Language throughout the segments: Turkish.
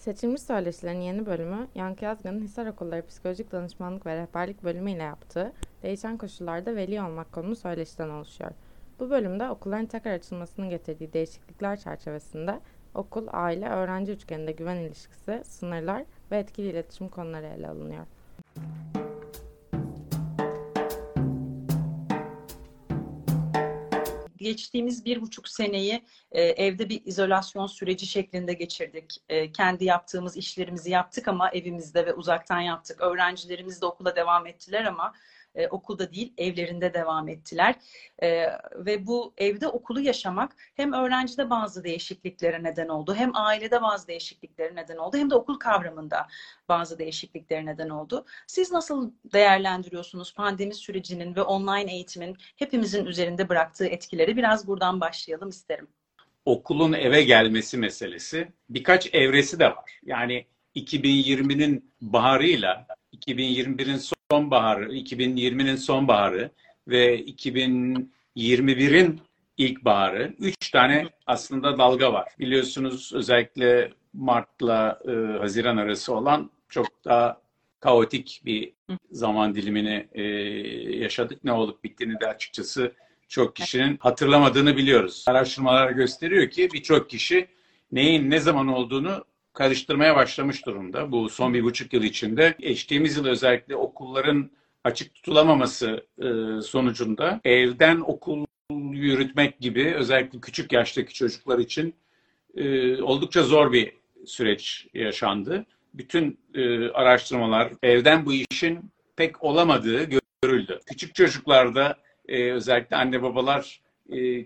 Seçilmiş Söyleşilerin yeni bölümü, Yankı Yazgan'ın Hisar Okulları Psikolojik Danışmanlık ve Rehberlik bölümü ile yaptığı Değişen Koşullarda Veli Olmak konulu söyleşiden oluşuyor. Bu bölümde okulların tekrar açılmasının getirdiği değişiklikler çerçevesinde okul, aile, öğrenci üçgeninde güven ilişkisi, sınırlar ve etkili iletişim konuları ele alınıyor. Geçtiğimiz bir buçuk seneyi e, evde bir izolasyon süreci şeklinde geçirdik. E, kendi yaptığımız işlerimizi yaptık ama evimizde ve uzaktan yaptık. Öğrencilerimiz de okula devam ettiler ama e, okulda değil evlerinde devam ettiler. E, ve bu evde okulu yaşamak hem öğrencide bazı değişikliklere neden oldu, hem ailede bazı değişikliklere neden oldu, hem de okul kavramında bazı değişikliklere neden oldu. Siz nasıl değerlendiriyorsunuz pandemi sürecinin ve online eğitimin hepimizin üzerinde bıraktığı etkileri? Biraz buradan başlayalım isterim. Okulun eve gelmesi meselesi birkaç evresi de var. Yani 2020'nin baharıyla 2021'in sonbaharı, 2020'nin sonbaharı ve 2021'in ilkbaharı. Üç tane aslında dalga var. Biliyorsunuz özellikle Mart'la e, Haziran arası olan çok daha kaotik bir zaman dilimini e, yaşadık. Ne olup bittiğini de açıkçası çok kişinin hatırlamadığını biliyoruz. Araştırmalar gösteriyor ki birçok kişi neyin ne zaman olduğunu karıştırmaya başlamış durumda. Bu son bir buçuk yıl içinde. Geçtiğimiz yıl özellikle okulların açık tutulamaması e, sonucunda evden okul yürütmek gibi özellikle küçük yaştaki çocuklar için e, oldukça zor bir süreç yaşandı. Bütün e, araştırmalar evden bu işin pek olamadığı görüldü. Küçük çocuklarda özellikle anne babalar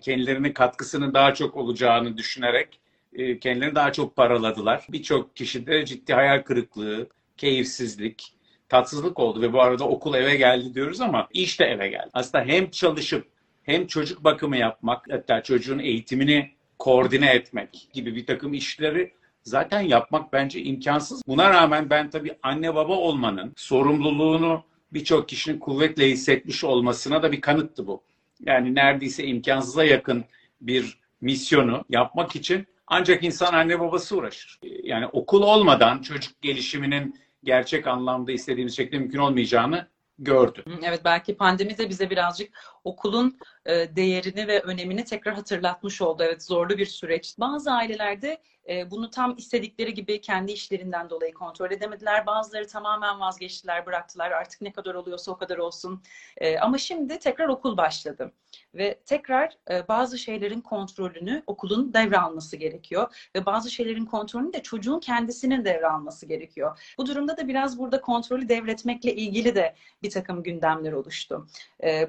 kendilerinin katkısının daha çok olacağını düşünerek e, kendilerini daha çok paraladılar. Birçok kişide ciddi hayal kırıklığı, keyifsizlik, tatsızlık oldu ve bu arada okul eve geldi diyoruz ama iş de eve geldi. Aslında hem çalışıp hem çocuk bakımı yapmak, hatta çocuğun eğitimini koordine etmek gibi bir takım işleri zaten yapmak bence imkansız. Buna rağmen ben tabii anne baba olmanın sorumluluğunu birçok kişinin kuvvetle hissetmiş olmasına da bir kanıttı bu. Yani neredeyse imkansıza yakın bir misyonu yapmak için ancak insan anne babası uğraşır. Yani okul olmadan çocuk gelişiminin gerçek anlamda istediğimiz şekilde mümkün olmayacağını gördü. Evet belki pandemi de bize birazcık okulun e, değerini ve önemini tekrar hatırlatmış oldu. Evet zorlu bir süreç. Bazı ailelerde e, bunu tam istedikleri gibi kendi işlerinden dolayı kontrol edemediler. Bazıları tamamen vazgeçtiler, bıraktılar. Artık ne kadar oluyorsa o kadar olsun. E, ama şimdi tekrar okul başladı. Ve tekrar bazı şeylerin kontrolünü okulun devralması gerekiyor. Ve bazı şeylerin kontrolünü de çocuğun kendisinin devralması gerekiyor. Bu durumda da biraz burada kontrolü devretmekle ilgili de bir takım gündemler oluştu.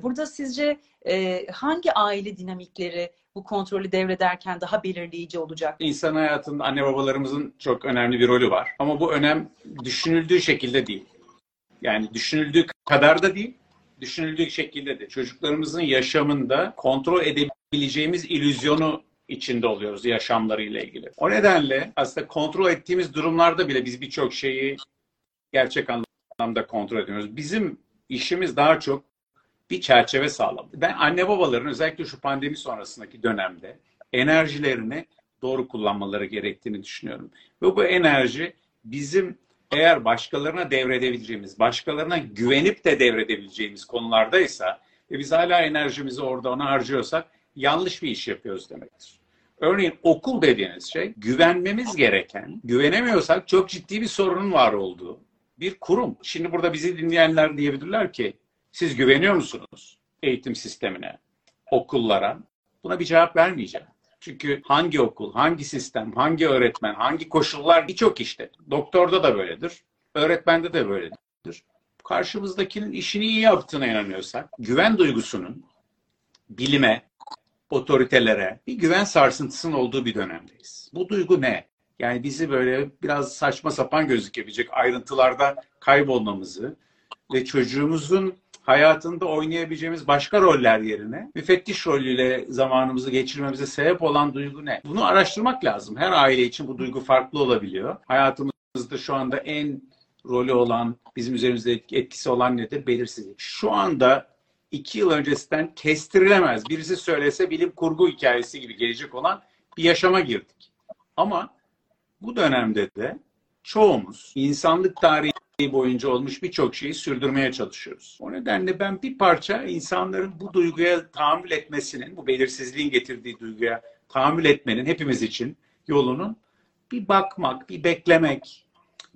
Burada sizce e, hangi aile dinamikleri bu kontrolü devrederken daha belirleyici olacak? İnsan hayatında anne babalarımızın çok önemli bir rolü var. Ama bu önem düşünüldüğü şekilde değil. Yani düşünüldüğü kadar da değil, düşünüldüğü şekilde de. Çocuklarımızın yaşamında kontrol edebileceğimiz illüzyonu içinde oluyoruz yaşamlarıyla ilgili. O nedenle aslında kontrol ettiğimiz durumlarda bile biz birçok şeyi gerçek anlamda kontrol ediyoruz. Bizim işimiz daha çok bir çerçeve sağlamak. Ben anne babaların özellikle şu pandemi sonrasındaki dönemde enerjilerini doğru kullanmaları gerektiğini düşünüyorum. Ve bu enerji bizim eğer başkalarına devredebileceğimiz, başkalarına güvenip de devredebileceğimiz konulardaysa ve biz hala enerjimizi orada ona harcıyorsak yanlış bir iş yapıyoruz demektir. Örneğin okul dediğiniz şey güvenmemiz gereken, güvenemiyorsak çok ciddi bir sorunun var olduğu bir kurum. Şimdi burada bizi dinleyenler diyebilirler ki siz güveniyor musunuz eğitim sistemine, okullara? Buna bir cevap vermeyeceğim. Çünkü hangi okul, hangi sistem, hangi öğretmen, hangi koşullar birçok işte. Doktorda da böyledir, öğretmende de böyledir. Karşımızdakinin işini iyi yaptığına inanıyorsak, güven duygusunun bilime, otoritelere bir güven sarsıntısının olduğu bir dönemdeyiz. Bu duygu ne? Yani bizi böyle biraz saçma sapan gözükebilecek ayrıntılarda kaybolmamızı ve çocuğumuzun hayatında oynayabileceğimiz başka roller yerine müfettiş rolüyle zamanımızı geçirmemize sebep olan duygu ne? Bunu araştırmak lazım. Her aile için bu duygu farklı olabiliyor. Hayatımızda şu anda en rolü olan, bizim üzerimizde etkisi olan nedir? Belirsizlik. Şu anda iki yıl öncesinden kestirilemez. Birisi söylese bilim kurgu hikayesi gibi gelecek olan bir yaşama girdik. Ama bu dönemde de çoğumuz insanlık tarihi boyunca olmuş birçok şeyi sürdürmeye çalışıyoruz. O nedenle ben bir parça insanların bu duyguya tahammül etmesinin, bu belirsizliğin getirdiği duyguya tahammül etmenin hepimiz için yolunun bir bakmak, bir beklemek,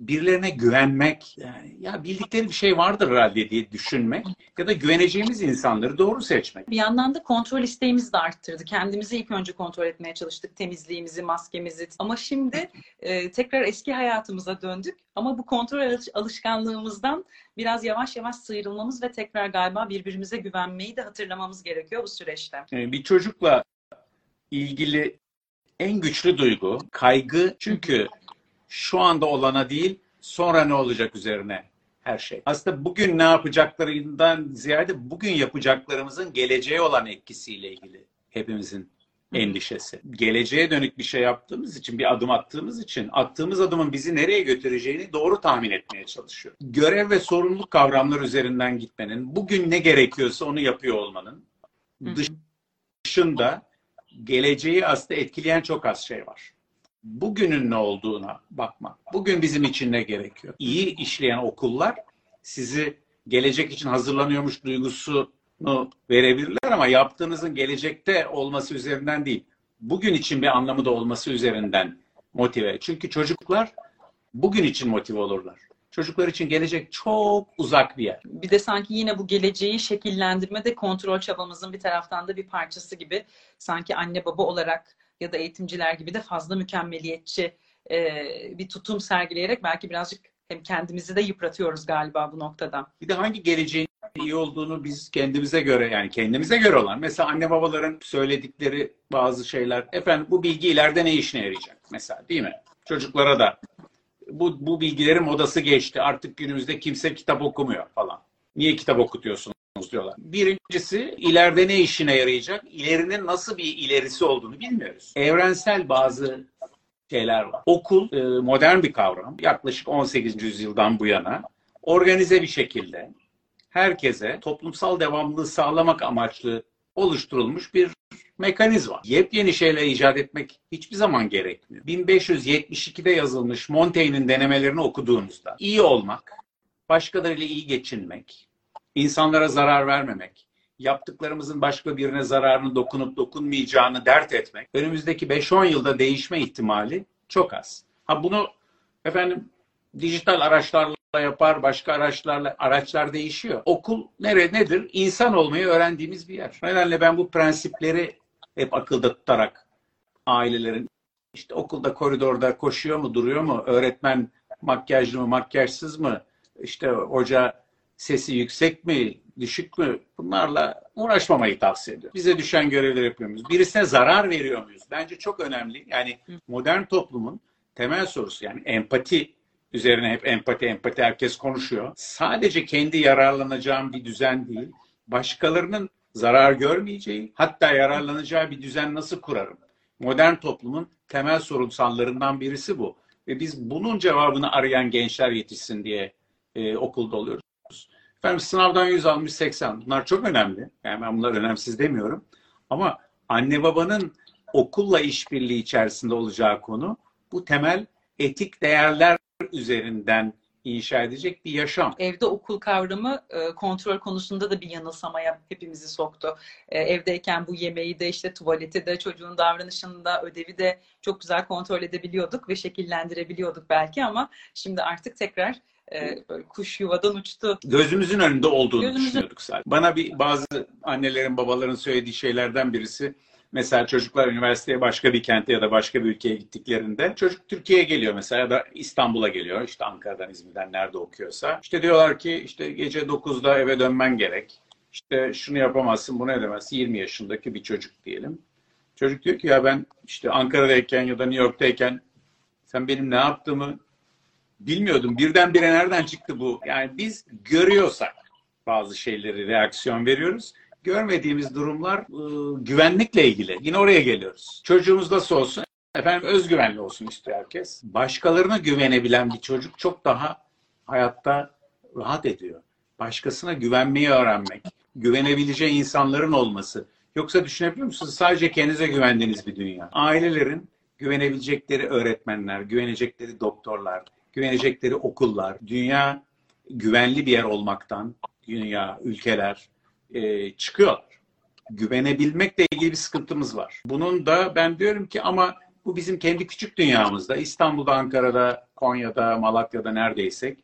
birilerine güvenmek, yani ya bildikleri bir şey vardır herhalde diye düşünmek ya da güveneceğimiz insanları doğru seçmek. Bir yandan da kontrol isteğimizi de arttırdı. Kendimizi ilk önce kontrol etmeye çalıştık. Temizliğimizi, maskemizi. Ama şimdi e, tekrar eski hayatımıza döndük. Ama bu kontrol alış- alışkanlığımızdan biraz yavaş yavaş sıyrılmamız ve tekrar galiba birbirimize güvenmeyi de hatırlamamız gerekiyor bu süreçte. Yani bir çocukla ilgili en güçlü duygu kaygı çünkü şu anda olana değil sonra ne olacak üzerine her şey. Aslında bugün ne yapacaklarından ziyade bugün yapacaklarımızın geleceğe olan etkisiyle ilgili hepimizin endişesi. Geleceğe dönük bir şey yaptığımız için, bir adım attığımız için attığımız adımın bizi nereye götüreceğini doğru tahmin etmeye çalışıyor. Görev ve sorumluluk kavramları üzerinden gitmenin, bugün ne gerekiyorsa onu yapıyor olmanın dışında geleceği aslında etkileyen çok az şey var. Bugünün ne olduğuna bakmak. Bugün bizim için ne gerekiyor? İyi işleyen okullar sizi gelecek için hazırlanıyormuş duygusunu verebilirler ama yaptığınızın gelecekte olması üzerinden değil. Bugün için bir anlamı da olması üzerinden motive. Çünkü çocuklar bugün için motive olurlar. Çocuklar için gelecek çok uzak bir yer. Bir de sanki yine bu geleceği şekillendirme de kontrol çabamızın bir taraftan da bir parçası gibi. Sanki anne baba olarak ya da eğitimciler gibi de fazla mükemmeliyetçi e, bir tutum sergileyerek belki birazcık hem kendimizi de yıpratıyoruz galiba bu noktada. Bir de hangi geleceğin iyi olduğunu biz kendimize göre yani kendimize göre olan mesela anne babaların söyledikleri bazı şeyler efendim bu bilgi ileride ne işine yarayacak mesela değil mi? Çocuklara da bu, bu bilgilerin modası geçti artık günümüzde kimse kitap okumuyor falan. Niye kitap diyorlar. Birincisi ileride ne işine yarayacak? İlerinin nasıl bir ilerisi olduğunu bilmiyoruz. Evrensel bazı şeyler var. Okul e, modern bir kavram. Yaklaşık 18. yüzyıldan bu yana organize bir şekilde herkese toplumsal devamlılığı sağlamak amaçlı oluşturulmuş bir mekanizma. Yepyeni şeyler icat etmek hiçbir zaman gerekmiyor. 1572'de yazılmış Montaigne'in denemelerini okuduğunuzda iyi olmak, başkalarıyla iyi geçinmek, insanlara zarar vermemek, yaptıklarımızın başka birine zararını dokunup dokunmayacağını dert etmek, önümüzdeki 5-10 yılda değişme ihtimali çok az. Ha bunu efendim dijital araçlarla yapar, başka araçlarla araçlar değişiyor. Okul nere nedir? İnsan olmayı öğrendiğimiz bir yer. O nedenle ben bu prensipleri hep akılda tutarak ailelerin işte okulda koridorda koşuyor mu, duruyor mu? Öğretmen makyajlı mı, makyajsız mı? İşte hoca sesi yüksek mi, düşük mü? Bunlarla uğraşmamayı tavsiye ediyorum. Bize düşen görevleri yapıyor muyuz? Birisine zarar veriyor muyuz? Bence çok önemli. Yani modern toplumun temel sorusu yani empati üzerine hep empati empati herkes konuşuyor. Sadece kendi yararlanacağım bir düzen değil, başkalarının zarar görmeyeceği, hatta yararlanacağı bir düzen nasıl kurarım? Modern toplumun temel sorunsallarından birisi bu. Ve biz bunun cevabını arayan gençler yetişsin diye e, okulda oluyoruz. Efendim sınavdan 100 almış 80. Bunlar çok önemli. Yani ben bunlar önemsiz demiyorum. Ama anne babanın okulla işbirliği içerisinde olacağı konu bu temel etik değerler üzerinden inşa edecek bir yaşam. Evde okul kavramı e, kontrol konusunda da bir yanılsamaya hepimizi soktu. E, evdeyken bu yemeği de işte tuvaleti de çocuğun davranışını da ödevi de çok güzel kontrol edebiliyorduk ve şekillendirebiliyorduk belki ama şimdi artık tekrar e, böyle kuş yuvadan uçtu. Gözümüzün önünde olduğunu Gözümüzün- düşünüyorduk sadece. Bana bir bazı annelerin babaların söylediği şeylerden birisi Mesela çocuklar üniversiteye başka bir kente ya da başka bir ülkeye gittiklerinde çocuk Türkiye'ye geliyor mesela ya da İstanbul'a geliyor. işte Ankara'dan, İzmir'den nerede okuyorsa. İşte diyorlar ki işte gece 9'da eve dönmen gerek. İşte şunu yapamazsın, bunu edemezsin. 20 yaşındaki bir çocuk diyelim. Çocuk diyor ki ya ben işte Ankara'dayken ya da New York'tayken sen benim ne yaptığımı bilmiyordum. Birdenbire nereden çıktı bu? Yani biz görüyorsak bazı şeyleri reaksiyon veriyoruz görmediğimiz durumlar e, güvenlikle ilgili. Yine oraya geliyoruz. Çocuğumuz nasıl olsun? Efendim özgüvenli olsun istiyor herkes. Başkalarına güvenebilen bir çocuk çok daha hayatta rahat ediyor. Başkasına güvenmeyi öğrenmek, güvenebileceği insanların olması. Yoksa düşünebiliyor musunuz? Sadece kendinize güvendiğiniz bir dünya. Ailelerin güvenebilecekleri öğretmenler, güvenecekleri doktorlar, güvenecekleri okullar, dünya güvenli bir yer olmaktan, dünya, ülkeler e, çıkıyorlar. Güvenebilmekle ilgili bir sıkıntımız var. Bunun da ben diyorum ki ama bu bizim kendi küçük dünyamızda, İstanbul'da, Ankara'da, Konya'da, Malatya'da neredeysek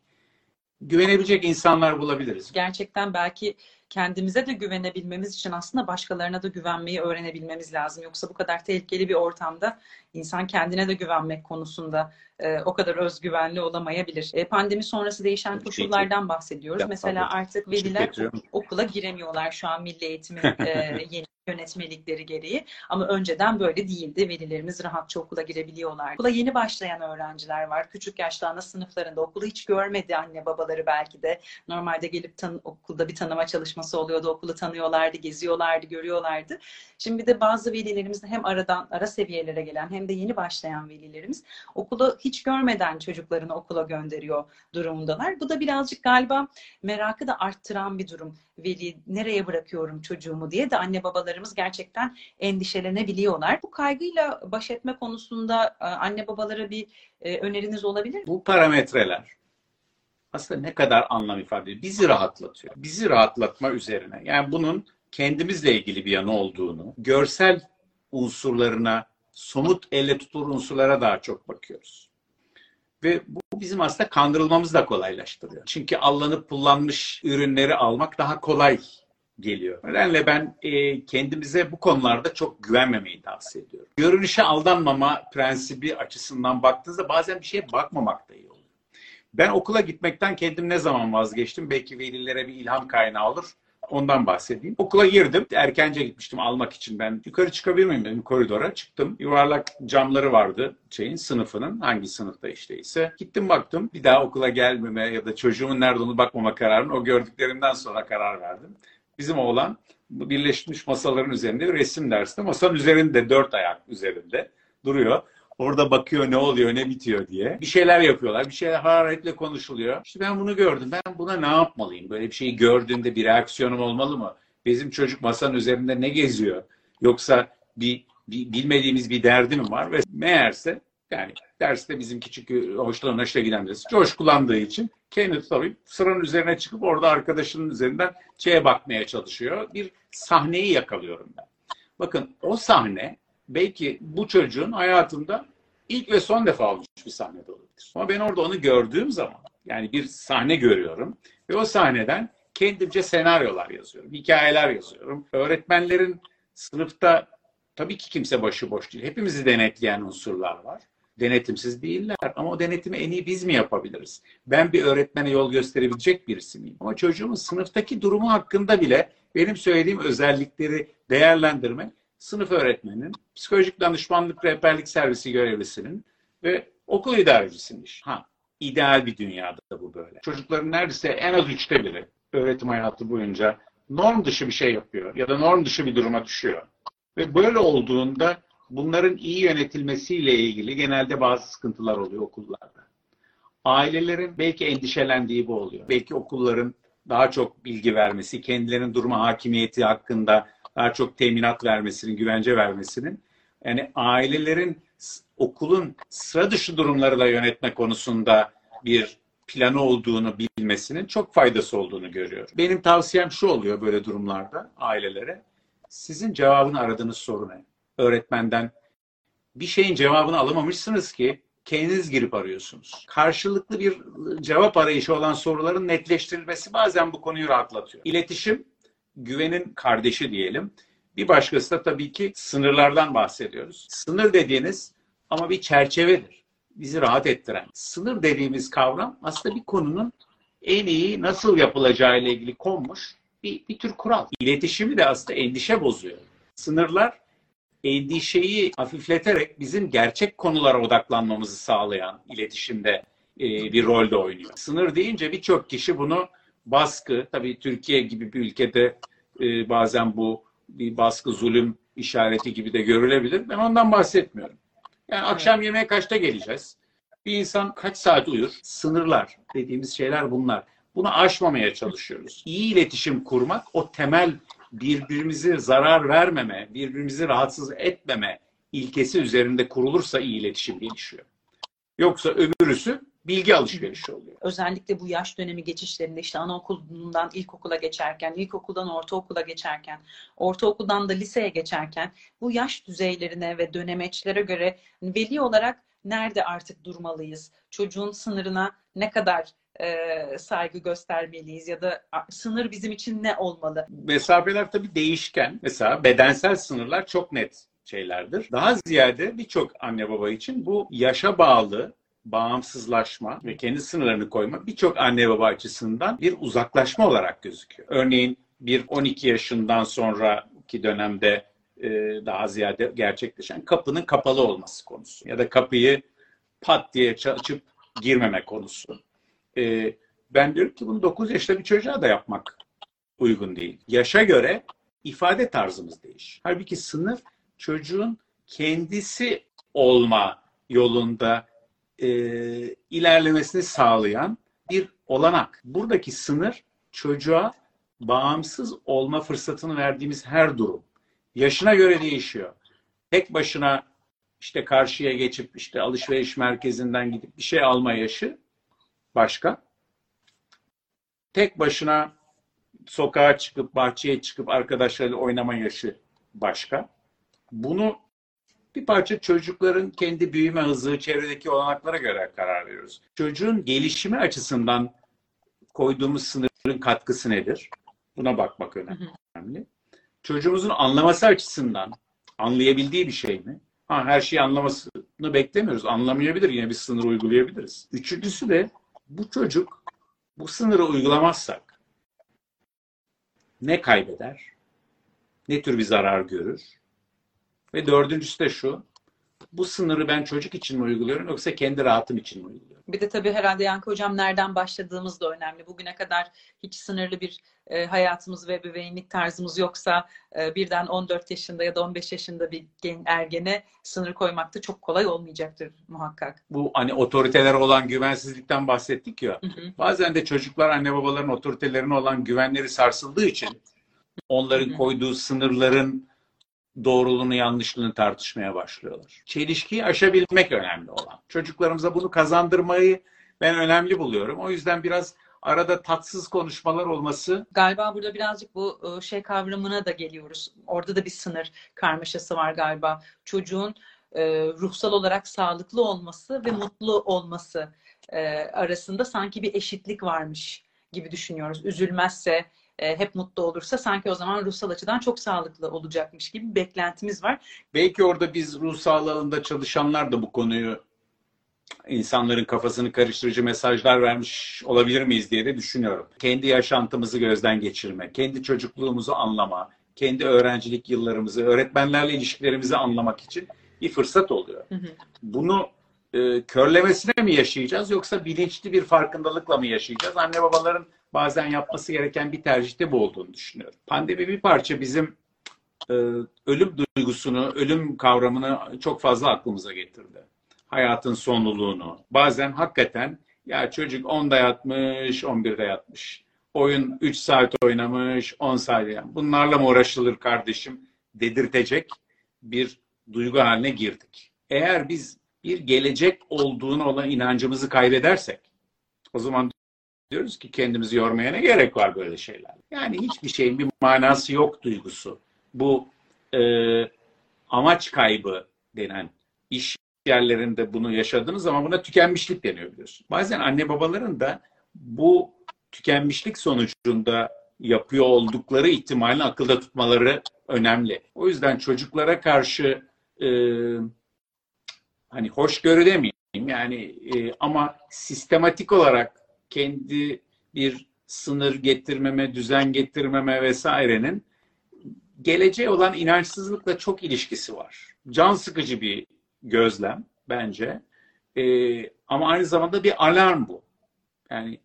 güvenebilecek insanlar bulabiliriz. Gerçekten belki kendimize de güvenebilmemiz için aslında başkalarına da güvenmeyi öğrenebilmemiz lazım. Yoksa bu kadar tehlikeli bir ortamda insan kendine de güvenmek konusunda e, o kadar özgüvenli olamayabilir. E, pandemi sonrası değişen koşullardan bahsediyoruz. Mesela artık veliler okula giremiyorlar şu an milli eğitimin e, yeni yönetmelikleri gereği. Ama önceden böyle değildi. Velilerimiz rahatça okula girebiliyorlar. Okula yeni başlayan öğrenciler var. Küçük yaşta ana sınıflarında okulu hiç görmedi anne babaları belki de. Normalde gelip tan- okulda bir tanıma çalışması oluyordu. Okulu tanıyorlardı, geziyorlardı, görüyorlardı. Şimdi bir de bazı velilerimiz de hem aradan ara seviyelere gelen hem de yeni başlayan velilerimiz okulu hiç görmeden çocuklarını okula gönderiyor durumundalar. Bu da birazcık galiba merakı da arttıran bir durum. Veli nereye bırakıyorum çocuğumu diye de anne babalarımız gerçekten endişelenebiliyorlar. Bu kaygıyla baş etme konusunda e, anne babalara bir e, öneriniz olabilir mi? Bu parametreler aslında ne kadar anlam ifade ediyor? Bizi rahatlatıyor. Bizi rahatlatma üzerine. Yani bunun kendimizle ilgili bir yanı olduğunu, görsel unsurlarına, somut elle tutulur unsurlara daha çok bakıyoruz. Ve bu bizim aslında kandırılmamızı da kolaylaştırıyor. Çünkü allanıp pullanmış ürünleri almak daha kolay geliyor. Nedenle ben e, kendimize bu konularda çok güvenmemeyi tavsiye ediyorum. Görünüşe aldanmama prensibi açısından baktığınızda bazen bir şeye bakmamak da iyi oluyor. Ben okula gitmekten kendim ne zaman vazgeçtim? Belki velilere bir ilham kaynağı olur. Ondan bahsedeyim. Okula girdim. Erkence gitmiştim almak için ben. Yukarı çıkabilir miyim dedim koridora. Çıktım. Yuvarlak camları vardı şeyin sınıfının. Hangi sınıfta işteyse. Gittim baktım. Bir daha okula gelmeme ya da çocuğumun nerede olduğunu bakmama kararını o gördüklerimden sonra karar verdim. Bizim oğlan birleşmiş masaların üzerinde resim dersinde masanın üzerinde dört ayak üzerinde duruyor. Orada bakıyor ne oluyor ne bitiyor diye. Bir şeyler yapıyorlar. Bir şeyler hararetle konuşuluyor. İşte ben bunu gördüm. Ben buna ne yapmalıyım? Böyle bir şeyi gördüğümde bir reaksiyonum olmalı mı? Bizim çocuk masanın üzerinde ne geziyor? Yoksa bir, bir bilmediğimiz bir derdi mi var? Ve meğerse yani derste bizimki çünkü hoşlanan hoşla giden birisi. Coşkulandığı için kendi tabii sıranın üzerine çıkıp orada arkadaşının üzerinden şeye bakmaya çalışıyor. Bir sahneyi yakalıyorum ben. Bakın o sahne belki bu çocuğun hayatında ilk ve son defa olmuş bir sahne olabilir. Ama ben orada onu gördüğüm zaman yani bir sahne görüyorum ve o sahneden kendimce senaryolar yazıyorum, hikayeler yazıyorum. Öğretmenlerin sınıfta tabii ki kimse başıboş değil. Hepimizi denetleyen unsurlar var. Denetimsiz değiller ama o denetimi en iyi biz mi yapabiliriz? Ben bir öğretmene yol gösterebilecek birisi miyim? Ama çocuğumun sınıftaki durumu hakkında bile benim söylediğim özellikleri değerlendirmek sınıf öğretmeninin, psikolojik danışmanlık rehberlik servisi görevlisinin ve okul idarecisinin işi. Ha, ideal bir dünyada bu böyle. Çocukların neredeyse en az üçte biri öğretim hayatı boyunca norm dışı bir şey yapıyor ya da norm dışı bir duruma düşüyor. Ve böyle olduğunda bunların iyi yönetilmesiyle ilgili genelde bazı sıkıntılar oluyor okullarda. Ailelerin belki endişelendiği bu oluyor. Belki okulların daha çok bilgi vermesi, kendilerinin duruma hakimiyeti hakkında daha çok teminat vermesinin, güvence vermesinin yani ailelerin okulun sıra dışı durumları da yönetme konusunda bir planı olduğunu bilmesinin çok faydası olduğunu görüyorum. Benim tavsiyem şu oluyor böyle durumlarda ailelere. Sizin cevabını aradığınız soru ne? Öğretmenden bir şeyin cevabını alamamışsınız ki kendiniz girip arıyorsunuz. Karşılıklı bir cevap arayışı olan soruların netleştirilmesi bazen bu konuyu rahatlatıyor. İletişim güvenin kardeşi diyelim. Bir başkası da tabii ki sınırlardan bahsediyoruz. Sınır dediğiniz ama bir çerçevedir. Bizi rahat ettiren. Sınır dediğimiz kavram aslında bir konunun en iyi nasıl yapılacağı ile ilgili konmuş bir, bir tür kural. İletişimi de aslında endişe bozuyor. Sınırlar endişeyi hafifleterek bizim gerçek konulara odaklanmamızı sağlayan iletişimde e, bir rolde oynuyor. Sınır deyince birçok kişi bunu baskı, tabii Türkiye gibi bir ülkede e, bazen bu bir baskı, zulüm işareti gibi de görülebilir. Ben ondan bahsetmiyorum. Yani akşam yemeğe kaçta geleceğiz? Bir insan kaç saat uyur? Sınırlar dediğimiz şeyler bunlar. Bunu aşmamaya çalışıyoruz. İyi iletişim kurmak o temel birbirimizi zarar vermeme, birbirimizi rahatsız etmeme ilkesi üzerinde kurulursa iyi iletişim gelişiyor. Yoksa öbürüsü bilgi alışverişi oluyor. Özellikle bu yaş dönemi geçişlerinde işte anaokulundan ilkokula geçerken, ilkokuldan ortaokula geçerken, ortaokuldan da liseye geçerken bu yaş düzeylerine ve dönemeçlere göre veli olarak nerede artık durmalıyız? Çocuğun sınırına ne kadar e, saygı göstermeliyiz ya da sınır bizim için ne olmalı? Mesafeler tabii değişken. Mesela bedensel sınırlar çok net şeylerdir. Daha ziyade birçok anne baba için bu yaşa bağlı bağımsızlaşma ve kendi sınırlarını koyma birçok anne baba açısından bir uzaklaşma olarak gözüküyor. Örneğin bir 12 yaşından sonraki dönemde e, daha ziyade gerçekleşen kapının kapalı olması konusu ya da kapıyı pat diye açıp girmeme konusu. E, ben diyorum ki bunu 9 yaşta bir çocuğa da yapmak uygun değil. Yaşa göre ifade tarzımız değiş. Halbuki sınıf çocuğun kendisi olma yolunda e, ilerlemesini sağlayan bir olanak. Buradaki sınır çocuğa bağımsız olma fırsatını verdiğimiz her durum. Yaşına göre değişiyor. Tek başına işte karşıya geçip işte alışveriş merkezinden gidip bir şey alma yaşı başka. Tek başına sokağa çıkıp bahçeye çıkıp arkadaşlarıyla oynama yaşı başka. Bunu bir parça çocukların kendi büyüme hızı, çevredeki olanaklara göre karar veriyoruz. Çocuğun gelişimi açısından koyduğumuz sınırın katkısı nedir? Buna bakmak önemli. Çocuğumuzun anlaması açısından anlayabildiği bir şey mi? Ha, her şeyi anlamasını beklemiyoruz. Anlamayabilir. Yine bir sınır uygulayabiliriz. Üçüncüsü de bu çocuk bu sınırı uygulamazsak ne kaybeder? Ne tür bir zarar görür? Ve dördüncüsü de şu. Bu sınırı ben çocuk için mi uyguluyorum yoksa kendi rahatım için mi uyguluyorum? Bir de tabii herhalde Yankı Hocam nereden başladığımız da önemli. Bugüne kadar hiç sınırlı bir e, hayatımız ve ebeveynlik tarzımız yoksa e, birden 14 yaşında ya da 15 yaşında bir gen, ergene sınır koymak da çok kolay olmayacaktır muhakkak. Bu hani otoritelere olan güvensizlikten bahsettik ya. Hı hı. Bazen de çocuklar anne babaların otoritelerine olan güvenleri sarsıldığı için onların hı hı. koyduğu sınırların doğruluğunu yanlışlığını tartışmaya başlıyorlar. Çelişkiyi aşabilmek önemli olan. Çocuklarımıza bunu kazandırmayı ben önemli buluyorum. O yüzden biraz arada tatsız konuşmalar olması. Galiba burada birazcık bu ıı, şey kavramına da geliyoruz. Orada da bir sınır karmaşası var galiba. Çocuğun e, ruhsal olarak sağlıklı olması ve mutlu olması e, arasında sanki bir eşitlik varmış gibi düşünüyoruz. Üzülmezse, e, hep mutlu olursa sanki o zaman ruhsal açıdan çok sağlıklı olacakmış gibi bir beklentimiz var. Belki orada biz ruh sağlığı alanında çalışanlar da bu konuyu insanların kafasını karıştırıcı mesajlar vermiş olabilir miyiz diye de düşünüyorum. Kendi yaşantımızı gözden geçirme, kendi çocukluğumuzu anlama, kendi öğrencilik yıllarımızı, öğretmenlerle ilişkilerimizi anlamak için bir fırsat oluyor. Hı hı. Bunu e, körlemesine mi yaşayacağız yoksa bilinçli bir farkındalıkla mı yaşayacağız? Anne babaların bazen yapması gereken bir tercihte bu olduğunu düşünüyorum. Pandemi bir parça bizim e, ölüm duygusunu, ölüm kavramını çok fazla aklımıza getirdi. Hayatın sonluluğunu. Bazen hakikaten ya çocuk 10'da yatmış, 11'de yatmış. Oyun 3 saat oynamış, 10 saat yani. Bunlarla mı uğraşılır kardeşim dedirtecek bir duygu haline girdik. Eğer biz bir gelecek olduğuna olan inancımızı kaybedersek o zaman diyoruz ki kendimizi yormaya ne gerek var böyle şeyler. Yani hiçbir şeyin bir manası yok duygusu. Bu e, amaç kaybı denen iş yerlerinde bunu yaşadığınız zaman buna tükenmişlik deniyor biliyorsun. Bazen anne babaların da bu tükenmişlik sonucunda yapıyor oldukları ihtimalini akılda tutmaları önemli. O yüzden çocuklara karşı e, hani hoşgörü demeyeyim yani e, ama sistematik olarak kendi bir sınır getirmeme, düzen getirmeme vesairenin geleceğe olan inançsızlıkla çok ilişkisi var. Can sıkıcı bir gözlem bence. Ee, ama aynı zamanda bir alarm bu. Yani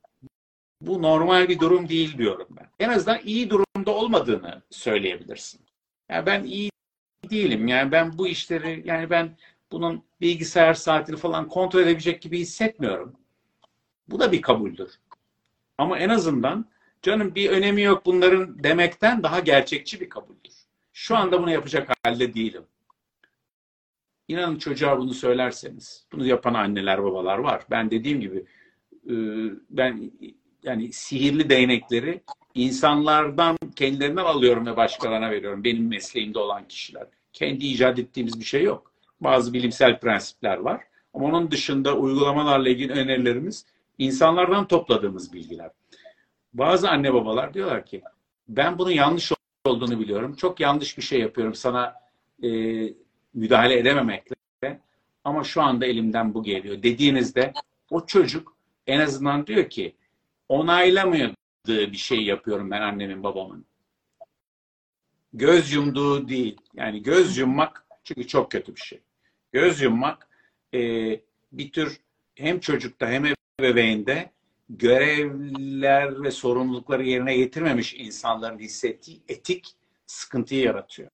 bu normal bir durum değil diyorum ben. En azından iyi durumda olmadığını söyleyebilirsin. Yani ben iyi değilim. Yani ben bu işleri yani ben bunun bilgisayar saatini falan kontrol edebilecek gibi hissetmiyorum. Bu da bir kabuldür. Ama en azından canım bir önemi yok bunların demekten daha gerçekçi bir kabuldür. Şu anda bunu yapacak halde değilim. İnanın çocuğa bunu söylerseniz, bunu yapan anneler babalar var. Ben dediğim gibi e, ben yani sihirli değnekleri insanlardan kendilerinden alıyorum ve başkalarına veriyorum. Benim mesleğimde olan kişiler. Kendi icat ettiğimiz bir şey yok. Bazı bilimsel prensipler var. Ama onun dışında uygulamalarla ilgili önerilerimiz insanlardan topladığımız bilgiler. Bazı anne babalar diyorlar ki ben bunun yanlış olduğunu biliyorum. Çok yanlış bir şey yapıyorum sana e, müdahale edememekle. Ama şu anda elimden bu geliyor. Dediğinizde o çocuk en azından diyor ki onaylamadığı bir şey yapıyorum ben annemin babamın. Göz yumduğu değil. Yani göz yummak çünkü çok kötü bir şey. Göz yummak e, bir tür hem çocukta hem ebeveynde görevler ve sorumlulukları yerine getirmemiş insanların hissettiği etik sıkıntıyı yaratıyor.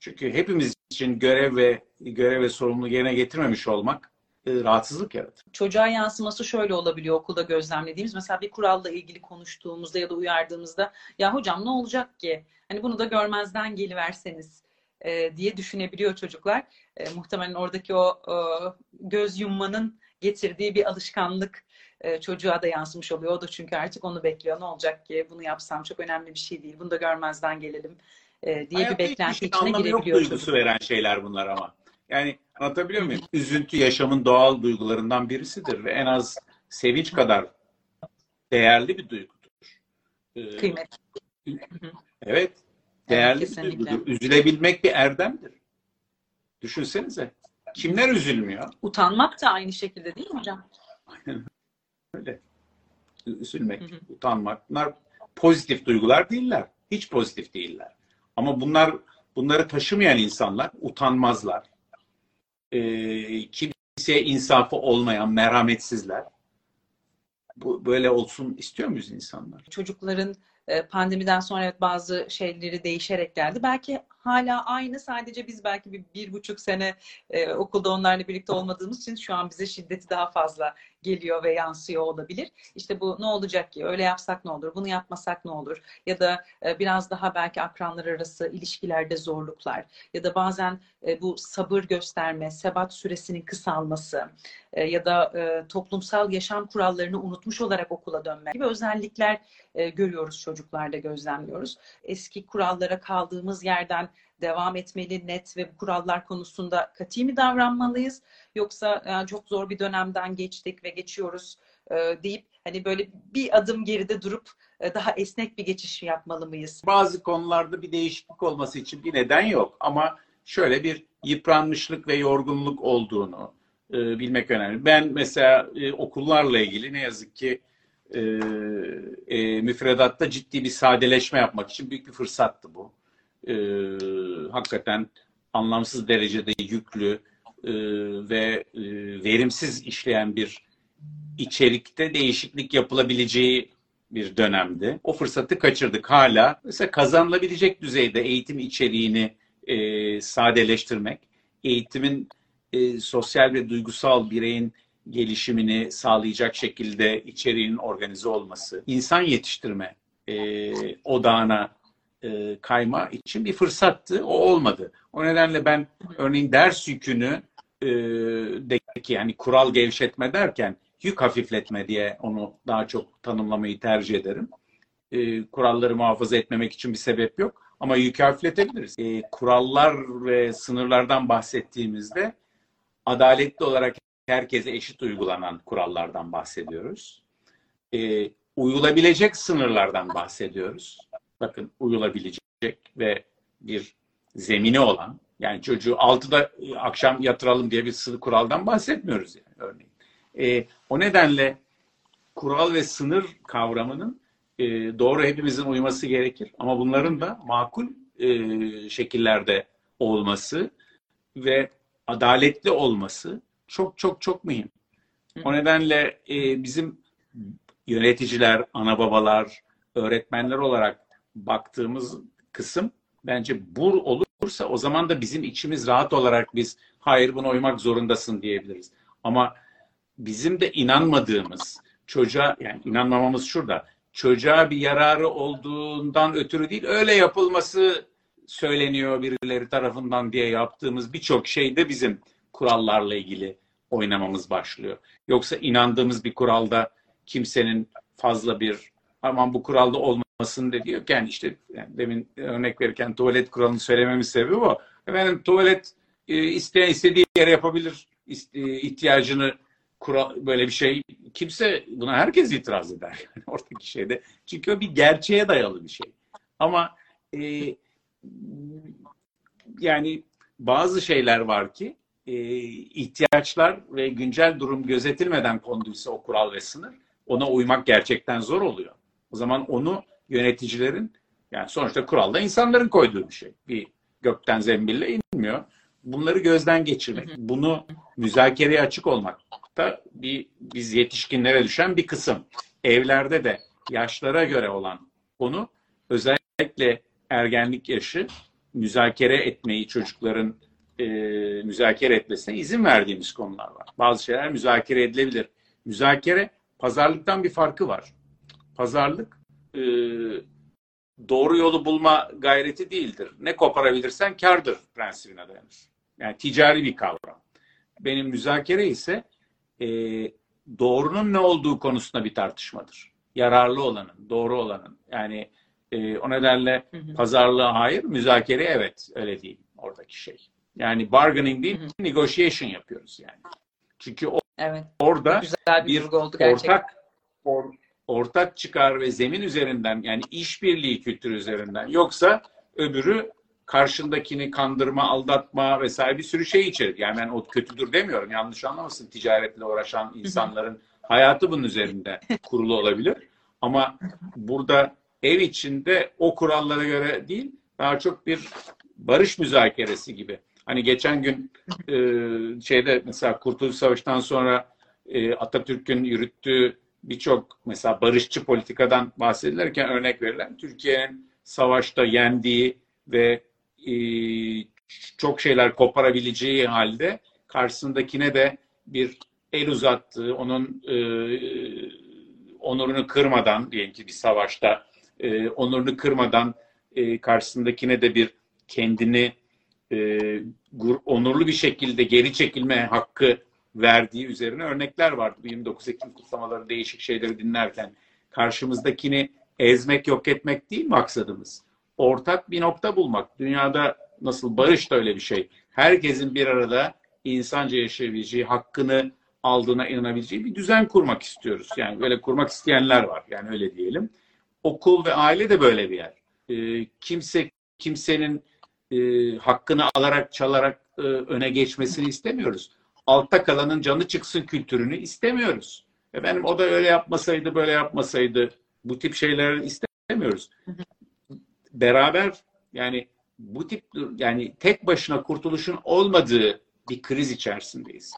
Çünkü hepimiz için görev ve görev ve sorumluluğu yerine getirmemiş olmak e, rahatsızlık yaratır. Çocuğa yansıması şöyle olabiliyor okulda gözlemlediğimiz. Mesela bir kuralla ilgili konuştuğumuzda ya da uyardığımızda ya hocam ne olacak ki? Hani bunu da görmezden geliverseniz e, diye düşünebiliyor çocuklar. E, muhtemelen oradaki o e, göz yummanın getirdiği bir alışkanlık e, çocuğa da yansımış oluyor. O da çünkü artık onu bekliyor. Ne olacak ki? Bunu yapsam çok önemli bir şey değil. Bunu da görmezden gelelim e, diye Hayatta bir beklenti hiçbir içine anlamı yok girebiliyor duygusu veren şeyler bunlar ama. Yani anlatabiliyor muyum? Üzüntü yaşamın doğal duygularından birisidir ve en az sevinç kadar değerli bir duygudur. Ee, Kıymet. Evet. Değerli bir kesinlikle. duygudur. Üzülebilmek bir erdemdir. Düşünsenize. Kimler üzülmüyor? Utanmak da aynı şekilde değil mi hocam? Öyle. Üzülmek, Hı hı. utanmak. Bunlar pozitif duygular değiller. Hiç pozitif değiller. Ama bunlar bunları taşımayan insanlar utanmazlar. Ee, kimseye insafı olmayan merhametsizler. Bu böyle olsun istiyor muyuz insanlar? Çocukların e, pandemiden sonra evet bazı şeyleri değişerek geldi. Belki hala aynı sadece biz belki bir, bir buçuk sene e, okulda onlarla birlikte olmadığımız için şu an bize şiddeti daha fazla geliyor ve yansıyor olabilir. İşte bu ne olacak ki? Öyle yapsak ne olur? Bunu yapmasak ne olur? Ya da e, biraz daha belki akranlar arası ilişkilerde zorluklar ya da bazen e, bu sabır gösterme, sebat süresinin kısalması e, ya da e, toplumsal yaşam kurallarını unutmuş olarak okula dönme gibi özellikler e, görüyoruz çocuklarda gözlemliyoruz. Eski kurallara kaldığımız yerden devam etmeli net ve bu kurallar konusunda katı mı davranmalıyız yoksa "Ya çok zor bir dönemden geçtik ve geçiyoruz e, deyip hani böyle bir adım geride durup e, daha esnek bir geçiş yapmalı mıyız? Bazı konularda bir değişiklik olması için bir neden yok ama şöyle bir yıpranmışlık ve yorgunluk olduğunu e, bilmek önemli. Ben mesela e, okullarla ilgili ne yazık ki e, e, müfredatta ciddi bir sadeleşme yapmak için büyük bir fırsattı bu. E, hakikaten anlamsız derecede yüklü e, ve e, verimsiz işleyen bir içerikte değişiklik yapılabileceği bir dönemdi. O fırsatı kaçırdık hala. Mesela kazanılabilecek düzeyde eğitim içeriğini e, sadeleştirmek, eğitimin e, sosyal ve duygusal bireyin gelişimini sağlayacak şekilde içeriğin organize olması, insan yetiştirme e, odağına e, kayma için bir fırsattı. O olmadı. O nedenle ben örneğin ders yükünü e, deki yani kural gevşetme derken yük hafifletme diye onu daha çok tanımlamayı tercih ederim. E, kuralları muhafaza etmemek için bir sebep yok ama yükü hafifletebiliriz. E, kurallar ve sınırlardan bahsettiğimizde adaletli olarak herkese eşit uygulanan kurallardan bahsediyoruz. E, uyulabilecek sınırlardan bahsediyoruz. Bakın uyulabilecek ve bir zemini olan yani çocuğu 6'da akşam yatıralım diye bir sınır kuraldan bahsetmiyoruz yani örneğin. E, o nedenle kural ve sınır kavramının e, doğru hepimizin uyması gerekir. Ama bunların da makul e, şekillerde olması ve adaletli olması çok çok çok mühim. O nedenle e, bizim yöneticiler, ana babalar, öğretmenler olarak baktığımız kısım bence bu olursa o zaman da bizim içimiz rahat olarak biz hayır buna uymak zorundasın diyebiliriz. Ama bizim de inanmadığımız çocuğa yani inanmamamız şurada çocuğa bir yararı olduğundan ötürü değil öyle yapılması söyleniyor birileri tarafından diye yaptığımız birçok şey de bizim kurallarla ilgili oynamamız başlıyor. Yoksa inandığımız bir kuralda kimsenin fazla bir aman bu kuralda olmasın. Yani işte yani demin örnek verirken tuvalet kuralını söylememin sebebi bu. Efendim tuvalet e, isteyen istediği yere yapabilir e, ihtiyacını kural, böyle bir şey kimse buna herkes itiraz eder yani oradaki şeyde. Çünkü o bir gerçeğe dayalı bir şey. Ama e, yani bazı şeyler var ki e, ihtiyaçlar ve güncel durum gözetilmeden konduysa o kural ve sınır ona uymak gerçekten zor oluyor. O zaman onu yöneticilerin yani sonuçta kuralda insanların koyduğu bir şey. Bir gökten zembille inmiyor. Bunları gözden geçirmek, bunu müzakereye açık olmak da bir biz yetişkinlere düşen bir kısım. Evlerde de yaşlara göre olan konu özellikle ergenlik yaşı müzakere etmeyi çocukların e, müzakere etmesine izin verdiğimiz konular var. Bazı şeyler müzakere edilebilir. Müzakere pazarlıktan bir farkı var. Pazarlık e, doğru yolu bulma gayreti değildir. Ne koparabilirsen kardır prensibine dayanır. Yani ticari bir kavram. Benim müzakere ise e, doğrunun ne olduğu konusunda bir tartışmadır. Yararlı olanın, doğru olanın. Yani e, o nedenle hı hı. pazarlığa hayır, müzakere evet. Öyle değil oradaki şey. Yani bargaining değil, hı hı. negotiation yapıyoruz yani. Çünkü o, evet. orada Güzel bir, bir oldu gerçekten. ortak or, ortak çıkar ve zemin üzerinden yani işbirliği kültürü üzerinden yoksa öbürü karşındakini kandırma, aldatma vesaire bir sürü şey içerir. Yani ben o kötüdür demiyorum. Yanlış anlamasın. Ticaretle uğraşan insanların hayatı bunun üzerinde kurulu olabilir. Ama burada ev içinde o kurallara göre değil, daha çok bir barış müzakeresi gibi. Hani geçen gün e, şeyde mesela Kurtuluş Savaşı'ndan sonra e, Atatürk'ün yürüttüğü birçok mesela barışçı politikadan bahsedilirken örnek verilen Türkiye'nin savaşta yendiği ve e, çok şeyler koparabileceği halde karşısındakine de bir el uzattığı, onun e, onurunu kırmadan diyelim ki bir savaşta e, onurunu kırmadan e, karşısındakine de bir kendini e, onurlu bir şekilde geri çekilme hakkı verdiği üzerine örnekler vardı. 29 Ekim kutlamaları değişik şeyleri dinlerken karşımızdakini ezmek, yok etmek değil maksadımız. Ortak bir nokta bulmak. Dünyada nasıl barış da öyle bir şey. Herkesin bir arada insanca yaşayabileceği, hakkını aldığına inanabileceği bir düzen kurmak istiyoruz. Yani böyle kurmak isteyenler var. Yani öyle diyelim. Okul ve aile de böyle bir yer. E, kimse kimsenin e, hakkını alarak, çalarak e, öne geçmesini istemiyoruz altta kalanın canı çıksın kültürünü istemiyoruz. Efendim o da öyle yapmasaydı, böyle yapmasaydı bu tip şeyleri istemiyoruz. Beraber yani bu tip yani tek başına kurtuluşun olmadığı bir kriz içerisindeyiz.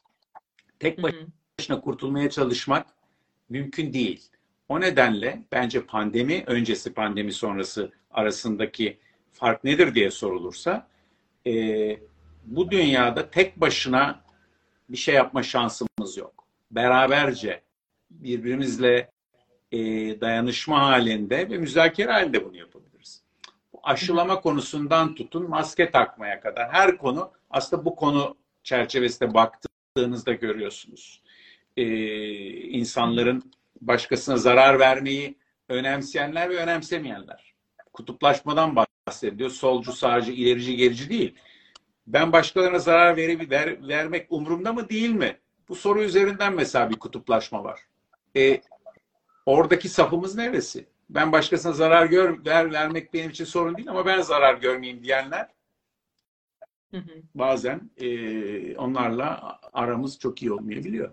Tek başına kurtulmaya çalışmak mümkün değil. O nedenle bence pandemi öncesi pandemi sonrası arasındaki fark nedir diye sorulursa e, bu dünyada tek başına bir şey yapma şansımız yok. Beraberce birbirimizle e, dayanışma halinde ve müzakere halinde bunu yapabiliriz. Aşılama konusundan tutun maske takmaya kadar her konu aslında bu konu çerçevesinde baktığınızda görüyorsunuz. Ee, insanların başkasına zarar vermeyi önemseyenler ve önemsemeyenler. Kutuplaşmadan bahsediyor. Solcu, sağcı, ilerici, gerici değil ben başkalarına zarar verip ver, vermek umurumda mı değil mi? Bu soru üzerinden mesela bir kutuplaşma var. E, oradaki safımız neresi? Ben başkasına zarar gör, ver, vermek benim için sorun değil ama ben zarar görmeyeyim diyenler hı hı. bazen e, onlarla aramız çok iyi olmayabiliyor.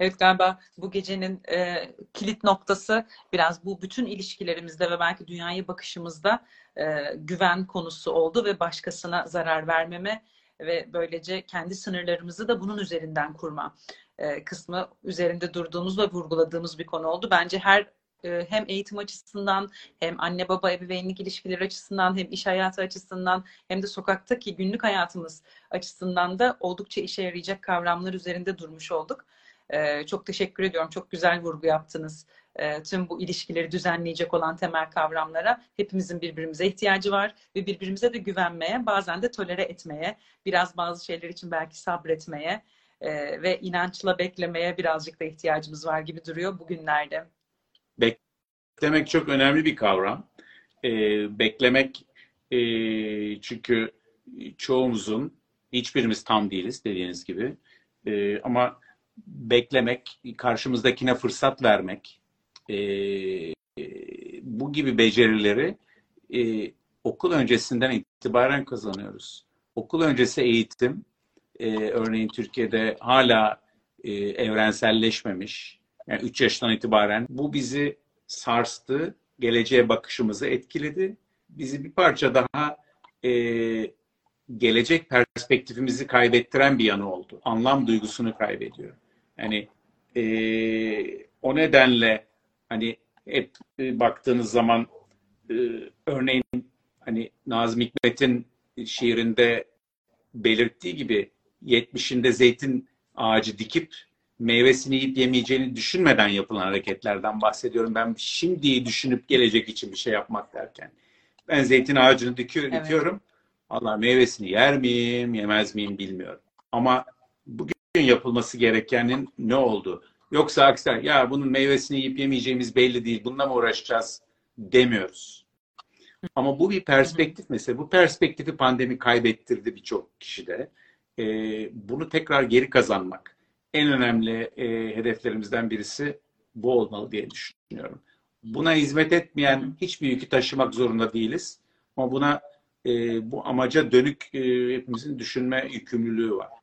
Evet galiba bu gecenin e, kilit noktası biraz bu bütün ilişkilerimizde ve belki dünyaya bakışımızda e, güven konusu oldu ve başkasına zarar vermeme ve böylece kendi sınırlarımızı da bunun üzerinden kurma e, kısmı üzerinde durduğumuz ve vurguladığımız bir konu oldu. Bence her e, hem eğitim açısından hem anne baba ebeveynlik ilişkileri açısından hem iş hayatı açısından hem de sokaktaki günlük hayatımız açısından da oldukça işe yarayacak kavramlar üzerinde durmuş olduk. Ee, çok teşekkür ediyorum. Çok güzel vurgu yaptınız e, tüm bu ilişkileri düzenleyecek olan temel kavramlara hepimizin birbirimize ihtiyacı var ve birbirimize de güvenmeye, bazen de tolere etmeye, biraz bazı şeyler için belki sabretmeye e, ve inançla beklemeye birazcık da ihtiyacımız var gibi duruyor bugünlerde. Beklemek çok önemli bir kavram. Ee, beklemek e, çünkü çoğumuzun, hiçbirimiz tam değiliz dediğiniz gibi. Ee, ama beklemek, karşımızdakine fırsat vermek, e, e, bu gibi becerileri e, okul öncesinden itibaren kazanıyoruz. Okul öncesi eğitim, e, örneğin Türkiye'de hala e, evrenselleşmemiş. Yani 3 yaştan itibaren bu bizi sarstı, geleceğe bakışımızı etkiledi. Bizi bir parça daha e, gelecek perspektifimizi kaybettiren bir yanı oldu. Anlam duygusunu kaybediyor. Yani e, o nedenle hani hep e, baktığınız zaman e, örneğin hani Nazım Hikmet'in şiirinde belirttiği gibi 70'inde zeytin ağacı dikip meyvesini yiyip yemeyeceğini düşünmeden yapılan hareketlerden bahsediyorum. Ben şimdiyi düşünüp gelecek için bir şey yapmak derken. Ben zeytin ağacını dikiyor, Evet. dikiyorum. Allah meyvesini yer miyim, yemez miyim bilmiyorum. Ama bugün yapılması gerekenin ne oldu? Yoksa aksine ya bunun meyvesini yiyip yemeyeceğimiz belli değil. Bununla mı uğraşacağız demiyoruz. Ama bu bir perspektif mesela. Bu perspektifi pandemi kaybettirdi birçok kişide. Ee, bunu tekrar geri kazanmak en önemli e, hedeflerimizden birisi bu olmalı diye düşünüyorum. Buna hizmet etmeyen hiçbir yükü taşımak zorunda değiliz. Ama buna e, bu amaca dönük e, hepimizin düşünme yükümlülüğü var.